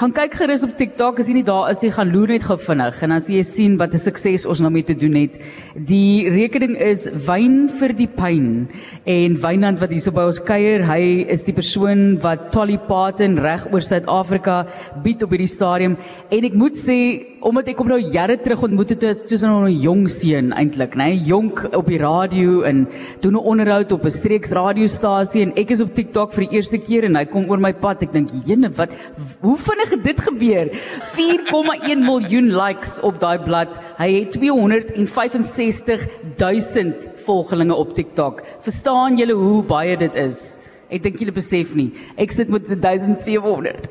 gaan kyk gerus op TikTok as jy nie daar is jy gaan loer net gou vinnig. En as jy sien wat 'n sukses ons nou mee te doen het. Die rekening is wyn vir die pyn. En Wynand wat hierso by ons kuier, hy is die persoon wat Tolly Parton reg oor Suid-Afrika bied op hierdie stadium. En ek moet sê omdat ek hom nou jare terug ontmoet het toe hy nog 'n jong seun eintlik, nê, nee, jonk op die radio en doen 'n onderhoud op 'n streeks radiostasie en ek is op TikTok vir die eerste keer en hy kom oor my pad. Ek dink, "Jene, wat hoe vinnig het dit gebeur?" 4,1 miljoen likes op daai blad. Hy het 265 000 volgelinge op TikTok. Verstaan julle hoe baie dit is? Ek dink julle besef nie. Ek sit met 1700.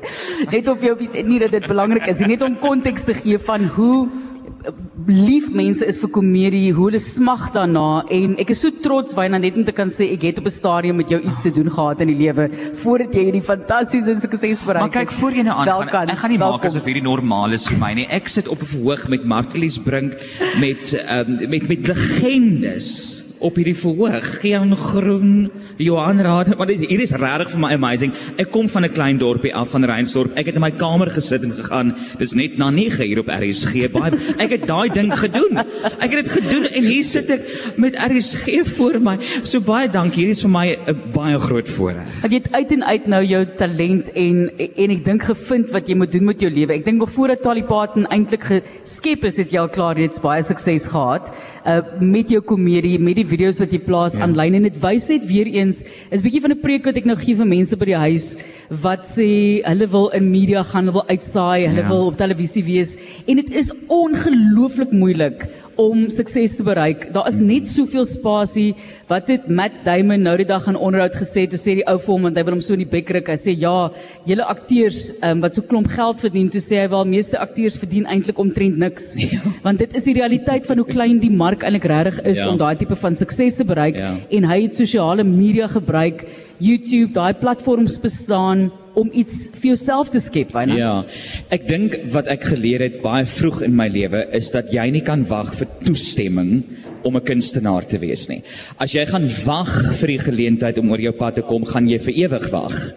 Net of jy nie dat dit belangrik is nie, net om konteks te gee van hoe lief mense is vir komedie, hoe hulle smag daarna en ek is so trots wyna net om te kan sê ek het op 'n stadium met jou iets te doen gehad in die lewe voordat jy hierdie fantastiese sukses bereik het. Maar kyk voor jy nou aangaan. Ek gaan nie maak asof hierdie normaal is vir my nie. Ek sit op 'n verhoog met Martelies Brink met um, met met legendes op hierdie verhoog. Geen groen Johan Raad, dis hier is regtig vir my amazing. Ek kom van 'n klein dorpie af van Reinsdorp. Ek het in my kamer gesit en gegaan. Dis net na 9 uur op RSG. Baie ek het daai ding gedoen. Ek het dit gedoen en hier sit ek met RSG voor my. So baie dankie. Hier is vir my 'n baie groot voorreg. Ek het uit en uit nou jou talent en en ek dink gevind wat jy moet doen met jou lewe. Ek dink nog voordat Talipaten eintlik geskep is, het jy al klaar reeds baie sukses gehad uh met jou komedie, met die video's wat jy plaas aanlyn ja. en dit wys net weer een eens is bietjie van 'n preek wat ek nou gee vir mense by die huis wat sê hulle wil in media gaan, hulle wil uitsaai, hulle ja. wil op televisie wees en dit is ongelooflik moeilik om sukses te bereik. Daar is net soveel spasie. Wat het Matt Damon nou die dag aan onderhoud gesê? Toe sê die ou vir hom want hy wil hom so in die bek ruk. Hy sê ja, julle akteurs um, wat so klomp geld verdien, toe sê hy wel meeste akteurs verdien eintlik omtrent niks. Ja. Want dit is die realiteit van hoe klein die mark eintlik regtig is ja. om daai tipe van sukses te bereik ja. en hy het sosiale media gebruik, YouTube, daai platforms bestaan om iets vir jouself te skep, Wynand. Ja. Ek dink wat ek geleer het baie vroeg in my lewe is dat jy nie kan wag vir toestemming om 'n kunstenaar te wees nie. As jy gaan wag vir die geleentheid om oor jou pad te kom, gaan jy vir ewig wag.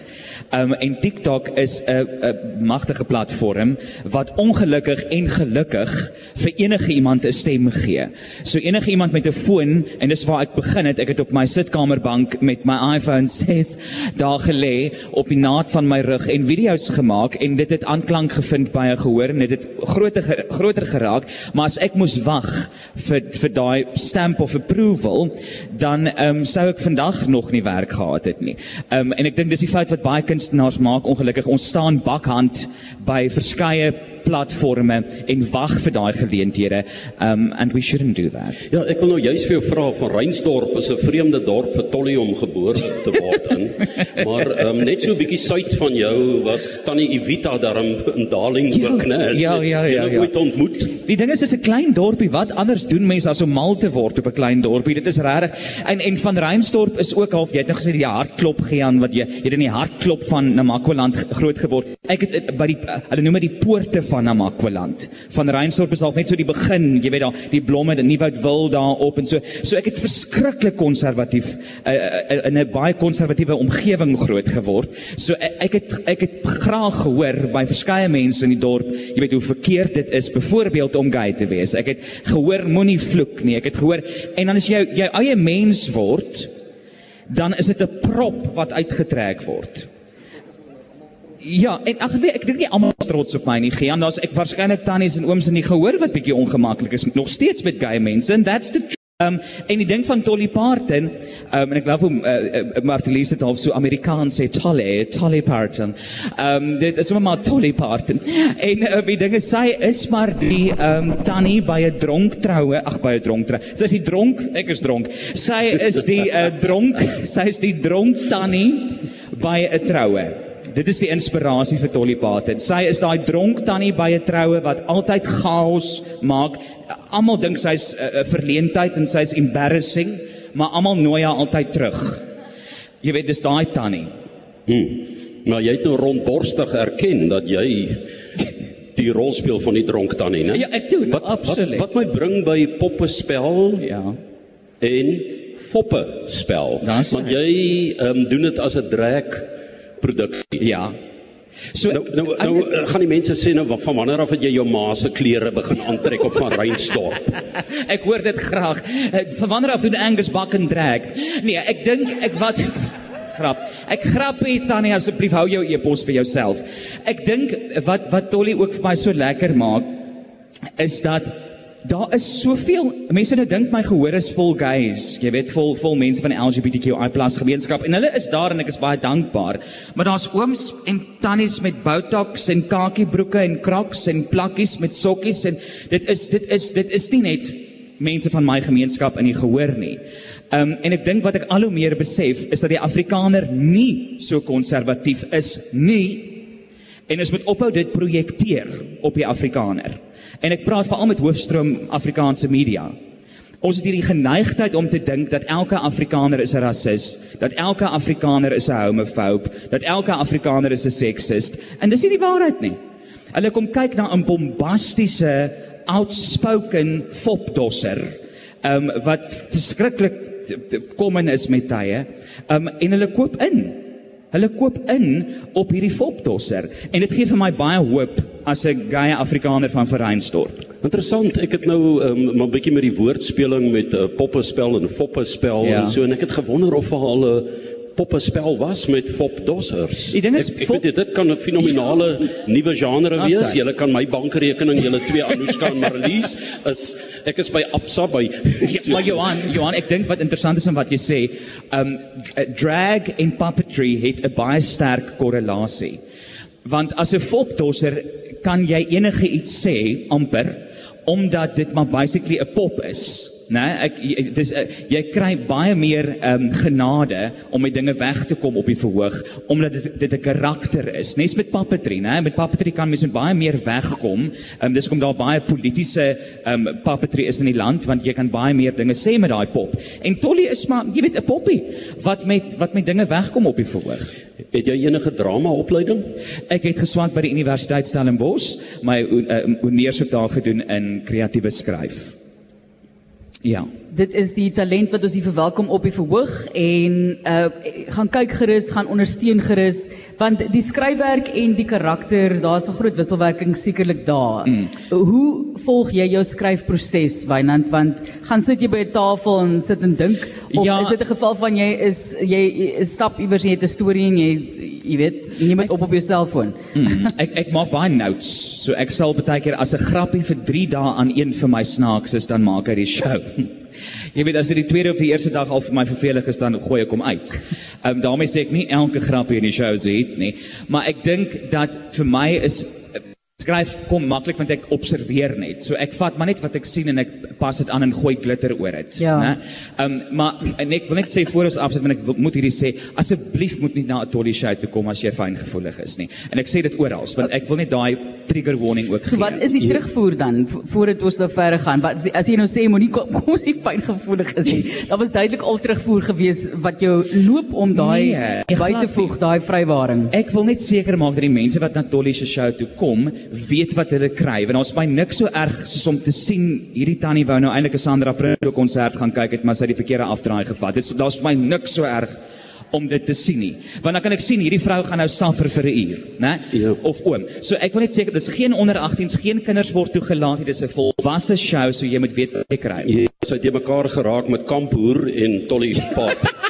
Um en TikTok is 'n 'n magtige platform wat ongelukkig en gelukkig vir enige iemand 'n stem gee. So enige iemand met 'n foon en dis waar ek begin het. Ek het op my sitkamerbank met my iPhone 6 daar gelê op die naad van my rug en video's gemaak en dit het aanklank gevind by 'n gehoor en dit het groter groter geraak. Maar as ek moes wag vir vir daai stamp of approval, dan um sou ek vandag nog nie werk gehad het nie. Um en ek dink dis die fout wat baie kunstenaars maak ongelukkig ons staan bakhand by verskeie platforme en wag vir daai geleenthede um and we shouldn't do that. Ja, ek wil nou juist vir jou vra van Reinsdorp is 'n vreemde dorp vir Tolly om gebore te word in. maar um net so 'n bietjie suid van jou was Tannie Evita daarom in Darling ook, né? Ja, ja, ja, ja. Ooit ontmoet. Die ding is dis 'n klein dorpie. Wat anders doen mense as om mal te word op 'n klein dorpie? Dit is regtig. En en van Reinsdorp is ook half jy het nou gesê die hartklop gaan wat jy jy het in die hartklop van Namakwaland groot geword. Ek het by die hulle noem dit die poorte van Namakwaland. Van Reinsdorp is al net so die begin, jy weet daar, die blomme, die Nieuwoud wil daar op en so. So ek het verskriklik konservatief uh, uh, in 'n baie konservatiewe omgewing groot geword. So ek, ek het ek het graag gehoor by verskeie mense in die dorp, jy weet hoe verkeerd dit is byvoorbeeld om gay te wees. Ek het gehoor moenie vloek nie. Ek het gehoor en dan as jy jou eie mens word, dan is dit 'n prop wat uitgetrek word. Ja, en ag weet ek dink nie almal is trots op my nie. Gaan daar's ek waarskynlik tannies en ooms in die gehoor wat bietjie ongemaklik is nog steeds met gay mense and that's the Um en die ding van Tolly Parton, um en ek glo hom uh, uh, Martelies het half so Amerikaans sê Tolly, Tolly Parton. Um dit is sommer maar Tolly Parton. En uh, die ding is sy is maar die um tannie by 'n dronk troue, ag by 'n dronk troue. Sy is die dronk, ek is dronk. Sy is die uh, dronk, sy is die dronk tannie by 'n troue. Dit is die inspirasie vir Dolly Parton. Sy is daai dronk tannie by 'n troue wat altyd chaos maak. Almal dink sy's 'n uh, verleentheid en sy's embarrassing, maar almal nooi haar altyd terug. Jy weet, dis daai tannie. Hm. Maar jy het nou rondborstig erken dat jy die rol speel van die dronk tannie, né? Ja, ek doen. Wat, absoluut. Wat, wat my bring by poppespel? Ja. En foppe spel. Want jy ehm um, doen dit as 'n drag produksie. Ja. So Nou nou nou eh, gaan die mense sê nou van wanneer af het jy jou ma se klere begin aantrek op van Reinsdorp? ek hoor dit graag. Eh, Van wanneer af doen Angus bak en drag? Nee, ek dink ek wat grap. Ek grap hier Tannie asseblief hou jou e-pos vir jouself. Ek dink wat wat Tolly ook vir my so lekker maak is dat daar is soveel mense nou dink my gehoor is vol gays. Jy weet vol vol mense van die LGBTQI+ gemeenskap en hulle is daar en ek is baie dankbaar. Maar daar's ooms en tannies met botox en kakiebroeke en crocs en plakkies met sokkies en dit is dit is dit is nie net mense van my gemeenskap in die gehoor nie. Um en ek dink wat ek al hoe meer besef is dat die Afrikaner nie so konservatief is nie en ons moet ophou dit projekteer op die Afrikaner. En ek praat veral met hoofstroom Afrikaanse media. Ons het hierdie geneigtheid om te dink dat elke Afrikaner is 'n rasis, dat elke Afrikaner is 'n homofoob, dat elke Afrikaner is 'n seksist en dis nie die waarheid nie. Hulle kom kyk na 'n bombastiese outspoken fopdosser um, wat verskriklik common is met tye um, en hulle koop in. Hulle koop in op hierdie fopdosser en dit gee vir my baie hoop as 'n gay Afrikaner van Verreinsdorp. Interessant, ek het nou um, maar 'n bietjie met die woordspeling met uh, poppespel en foppespel Ja. en so en ek het gewonder of daar al 'n poppespel was met fopdossers. Die ding is, ek, ek fop- weet dit, kan 'n fenominale nuwe genre As wees. Julle kan my bankrekening, julle twee Anushka en Marlies is ek is by Absa by Ja, maar Johan, Johan, ek dink wat interessant is in wat jy sê, um drag en puppetry het 'n baie sterk korrelasie. Want as 'n fopdosser kan jy enige iets sê amper omdat dit maar basically 'n pop is. Nee, ek dis eh, jy kry baie meer ehm um, genade om met dinge weg te kom op die verhoog omdat dit dit 'n karakter is. Nes met puppetry, né? Met puppetry kan mens met baie meer wegkom. Ehm um, dis kom daar baie politieke ehm um, puppetry is in die land want jy kan baie meer dinge sê met daai pop. En Tolly is maar jy weet 'n poppie wat met wat met dinge wegkom op die verhoog. Het jy enige drama opleiding? Ek het geswat by die Universiteit Stellenbosch, my uh, ondersoek daar gedoen in kreatiewe skryf. Ja. Dit is die talent wat ons hier verwelkom op die verhoog en uh gaan kyk gerus, gaan ondersteun gerus want die skryfwerk en die karakter, daar's 'n groot wisselwerking sekerlik daar. Mm. Hoe volg jy jou skryfproses, Wynand? Want gaan sit jy by 'n tafel en sit en dink of Ja. is dit 'n geval van jy is jy, jy stap iewers en jy het 'n storie en jy jy weet, neem dit op op jou selfoon? Mm, ek ek maak baie notes. So ek sal baie keer as 'n grappie vir 3 dae aan een vir my snaaks is, dan maak ek die show. Jy weet as dit die tweede of die eerste dag al vir my vervelig is dan gooi ek hom uit. Ehm um, daarmee sê ek nie elke grappie in die show se het nie, maar ek dink dat vir my is skryf kom maklik want ek observeer net. So ek vat maar net wat ek sien en ek pas dit aan en gooi glitter oor dit, Ja. né? Ehm um, maar en ek wil net sê voor ons afsit want ek moet hierdie sê asseblief moet nie na 'n Tolly show toe kom as jy fyngevoelig is nie. En ek sê dit oral want ek wil net daai trigger warning ook So gee. wat is die terugvoer dan vo- voordat ons nou verder gaan? Wat as jy nou sê moenie kom, kom ons nie fyngevoelig is nie. Daar was duidelik al terugvoer gewees wat jou loop om daai Nee, by te voeg, daai vrywaring. Ek wil net seker maak dat die mense wat na Tolly show toe kom, weet wat hulle kry. Want ons my niks so erg soos om te sien hierdie tannie wou nou eintlik 'n Sandra Prinsloo konsert gaan kyk het, maar sy het die verkeerde afdraai gevat. Dit daar's vir my niks so erg om dit te sien nie. Want dan kan ek sien hierdie vrou gaan nou suffer vir 'n uur, né? Ja. Of oom. So ek wil net seker dis geen onder 18s, geen kinders word toegelaat nie. Dis 'n volwasse show, so jy moet weet wat jy kry. Jy het jy mekaar geraak met Kampoer en Tolly Pap.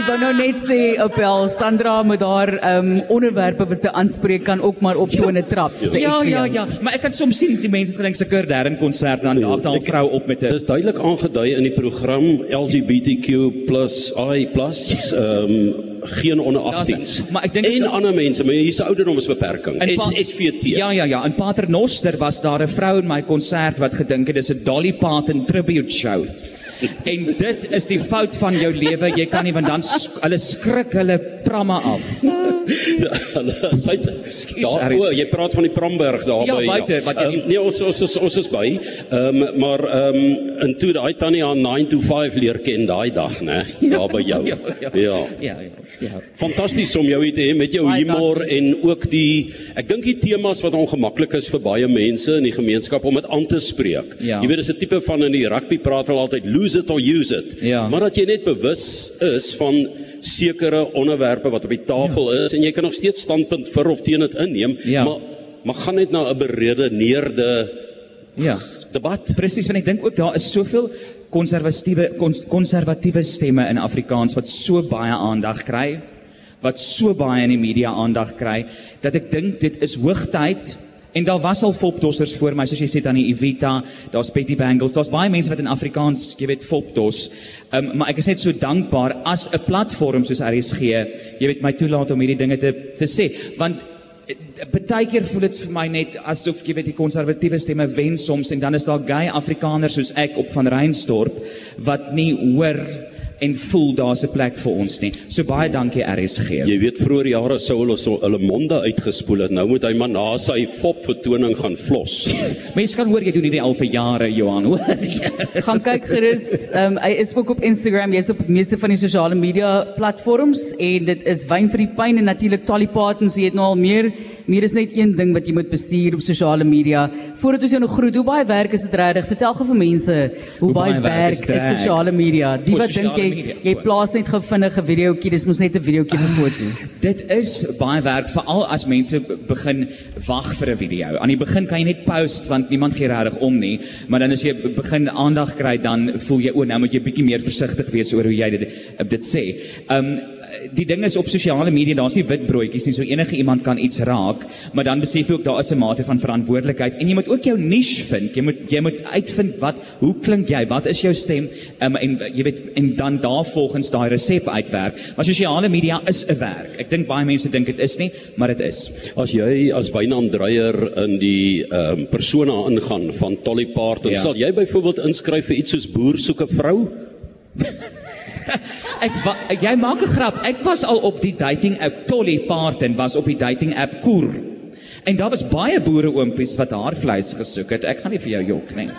Ek wou nou net sê Opel Sandra met haar ehm um, onderwerpe wat sy aanspreek kan ook maar op tone trap. ek Ja, ja, jou. ja, maar ek kan soms sien die mense gedink se Kurdern konsert dan daag daar 'n vrou op met 'n Dit is duidelik aangedui in die program LGBTQ+I+, ehm um, geen onder 18s. maar ek dink- en ander mense, maar hier's 'n ouderdomsbeperking. In S, Pa- SVT. Ja ja ja, in Paternoster was daar 'n vrou in my konsert wat gedink het dis 'n Dolly Parton tribute show. En dit is die fout van jou lewe. Jy kan nie want dan sk hulle skrik hulle pramme af. Hulle sy Ekskuus, daar o, jy praat van die Pramberg daar Ja, by. buite, wat jy Ehm, nie- nee, ons ons is ons is by. Ehm um, maar ehm um, en toe daai tannie aan 9 to 5 leer ken daai dag, né? Daar by jou. Ja, ja. ja. Ja, ja. ja. Fantasties om jou hier te hê met jou Baie humor en ook die ek dink die temas wat ongemaklik is vir baie mense in die gemeenskap om dit aan te spreek. Ja. Jy weet dis 'n tipe van in die rugby praat hulle altyd lose it or use it. Ja. Maar dat jy net bewus is van sekere onderwerpe wat op die tafel ja. is en jy kan nog steeds standpunt vir of teen dit inneem, Ja. maar maar gaan net na 'n beredeneerde Ja. debat. Presies, want ek dink ook daar is soveel konservatiewe kons- konservatiewe stemme in Afrikaans wat so baie aandag kry, wat so baie in die media aandag kry, dat ek dink dit is hoogtyd en daar was al fopdossers voor my soos jy sê aan die Evita, daar's Betty Bangles, daar's baie mense wat in Afrikaans, jy weet, fopdos. Um, maar ek is net so dankbaar as 'n platform soos RSG, jy weet my toelaat om hierdie dinge te te sê, want Partykeer voel dit vir my net asof jy weet die konservatiewe stemme wen soms en dan is daar gay Afrikaners soos ek op van Reinstorp wat nie hoor en voel daar's 'n plek vir ons nie. So baie dankie RSG. Jy weet vroeër jare sou hulle so hulle monde uitgespoel het. Nou moet hy maar na sy fop vertoning gaan vlos. Mense kan hoor jy doen hierdie al vir jare Johan, hoor. jy? Gaan kyk gerus. Ehm um, hy is ook op Instagram. Jy's op meeste van die sosiale media platforms en dit is wyn vir die pyn en natuurlik Tolly Parton. So jy het nou al meer meer is net een ding wat jy moet bestuur op sosiale media. Voordat ons jou nog groet, hoe baie werk is dit regtig? Vertel gou vir mense hoe, Hoe baie, baie werk is is, sosiale media. Die wat dink jy media. jy plaas net gou vinnig 'n videoetjie, dis mos net 'n videoetjie vir foto. Dit is baie werk veral as mense be- begin wag vir 'n video. Aan die begin kan jy net post want niemand gee regtig om nie, maar dan as jy be- begin aandag kry dan voel jy o, nou moet jy bietjie meer versigtig wees oor hoe jy dit dit sê. Um die ding is op sosiale media, daar's nie wit broodjies nie, so enige iemand kan iets raak, maar dan besef jy ook daar is 'n mate van verantwoordelikheid en jy moet ook jou niche vind. Jy moet jy moet uitvind wat hoe klink jy? Wat is jou stem? Um, en jy weet en dan daarvolgens daai resep uitwerk. Maar sosiale media is 'n werk. Ek dink baie mense dink dit is nie, maar dit is. As jy as wynandreier in die ehm um, persona ingaan van Tolly Parton, Ja. sal jy byvoorbeeld inskryf vir iets soos boer soek 'n vrou? Ek wa, jy maak 'n grap. Ek was al op die dating app Tolly Parton was op die dating app Koer. En daar was baie boere oompies wat haar vleis gesoek het. Ek gaan nie vir jou jok nie.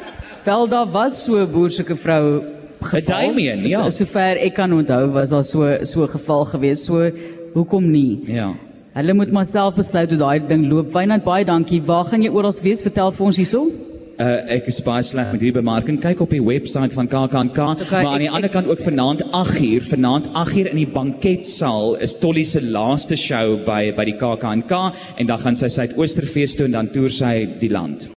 Wel daar was so 'n boersoeke vrou geval. Damien, ja. So, sover ek kan onthou was daar so so geval gewees. So hoekom nie? Ja. Hulle moet maar self besluit hoe daai ding loop. Wynand baie dankie. Waar gaan jy oral wees? Vertel vir ons hierso. Uh, ek is baie sleg met hierdie bemarking. Kyk op die webwerf van KAKNK, okay, maar aan die ander kant ook vanaand 8uur, vanaand 8uur in die banketsaal is Tolly se laaste show by by die KAKNK en dan gaan sy Suidoosterfees toe en dan toer sy die land.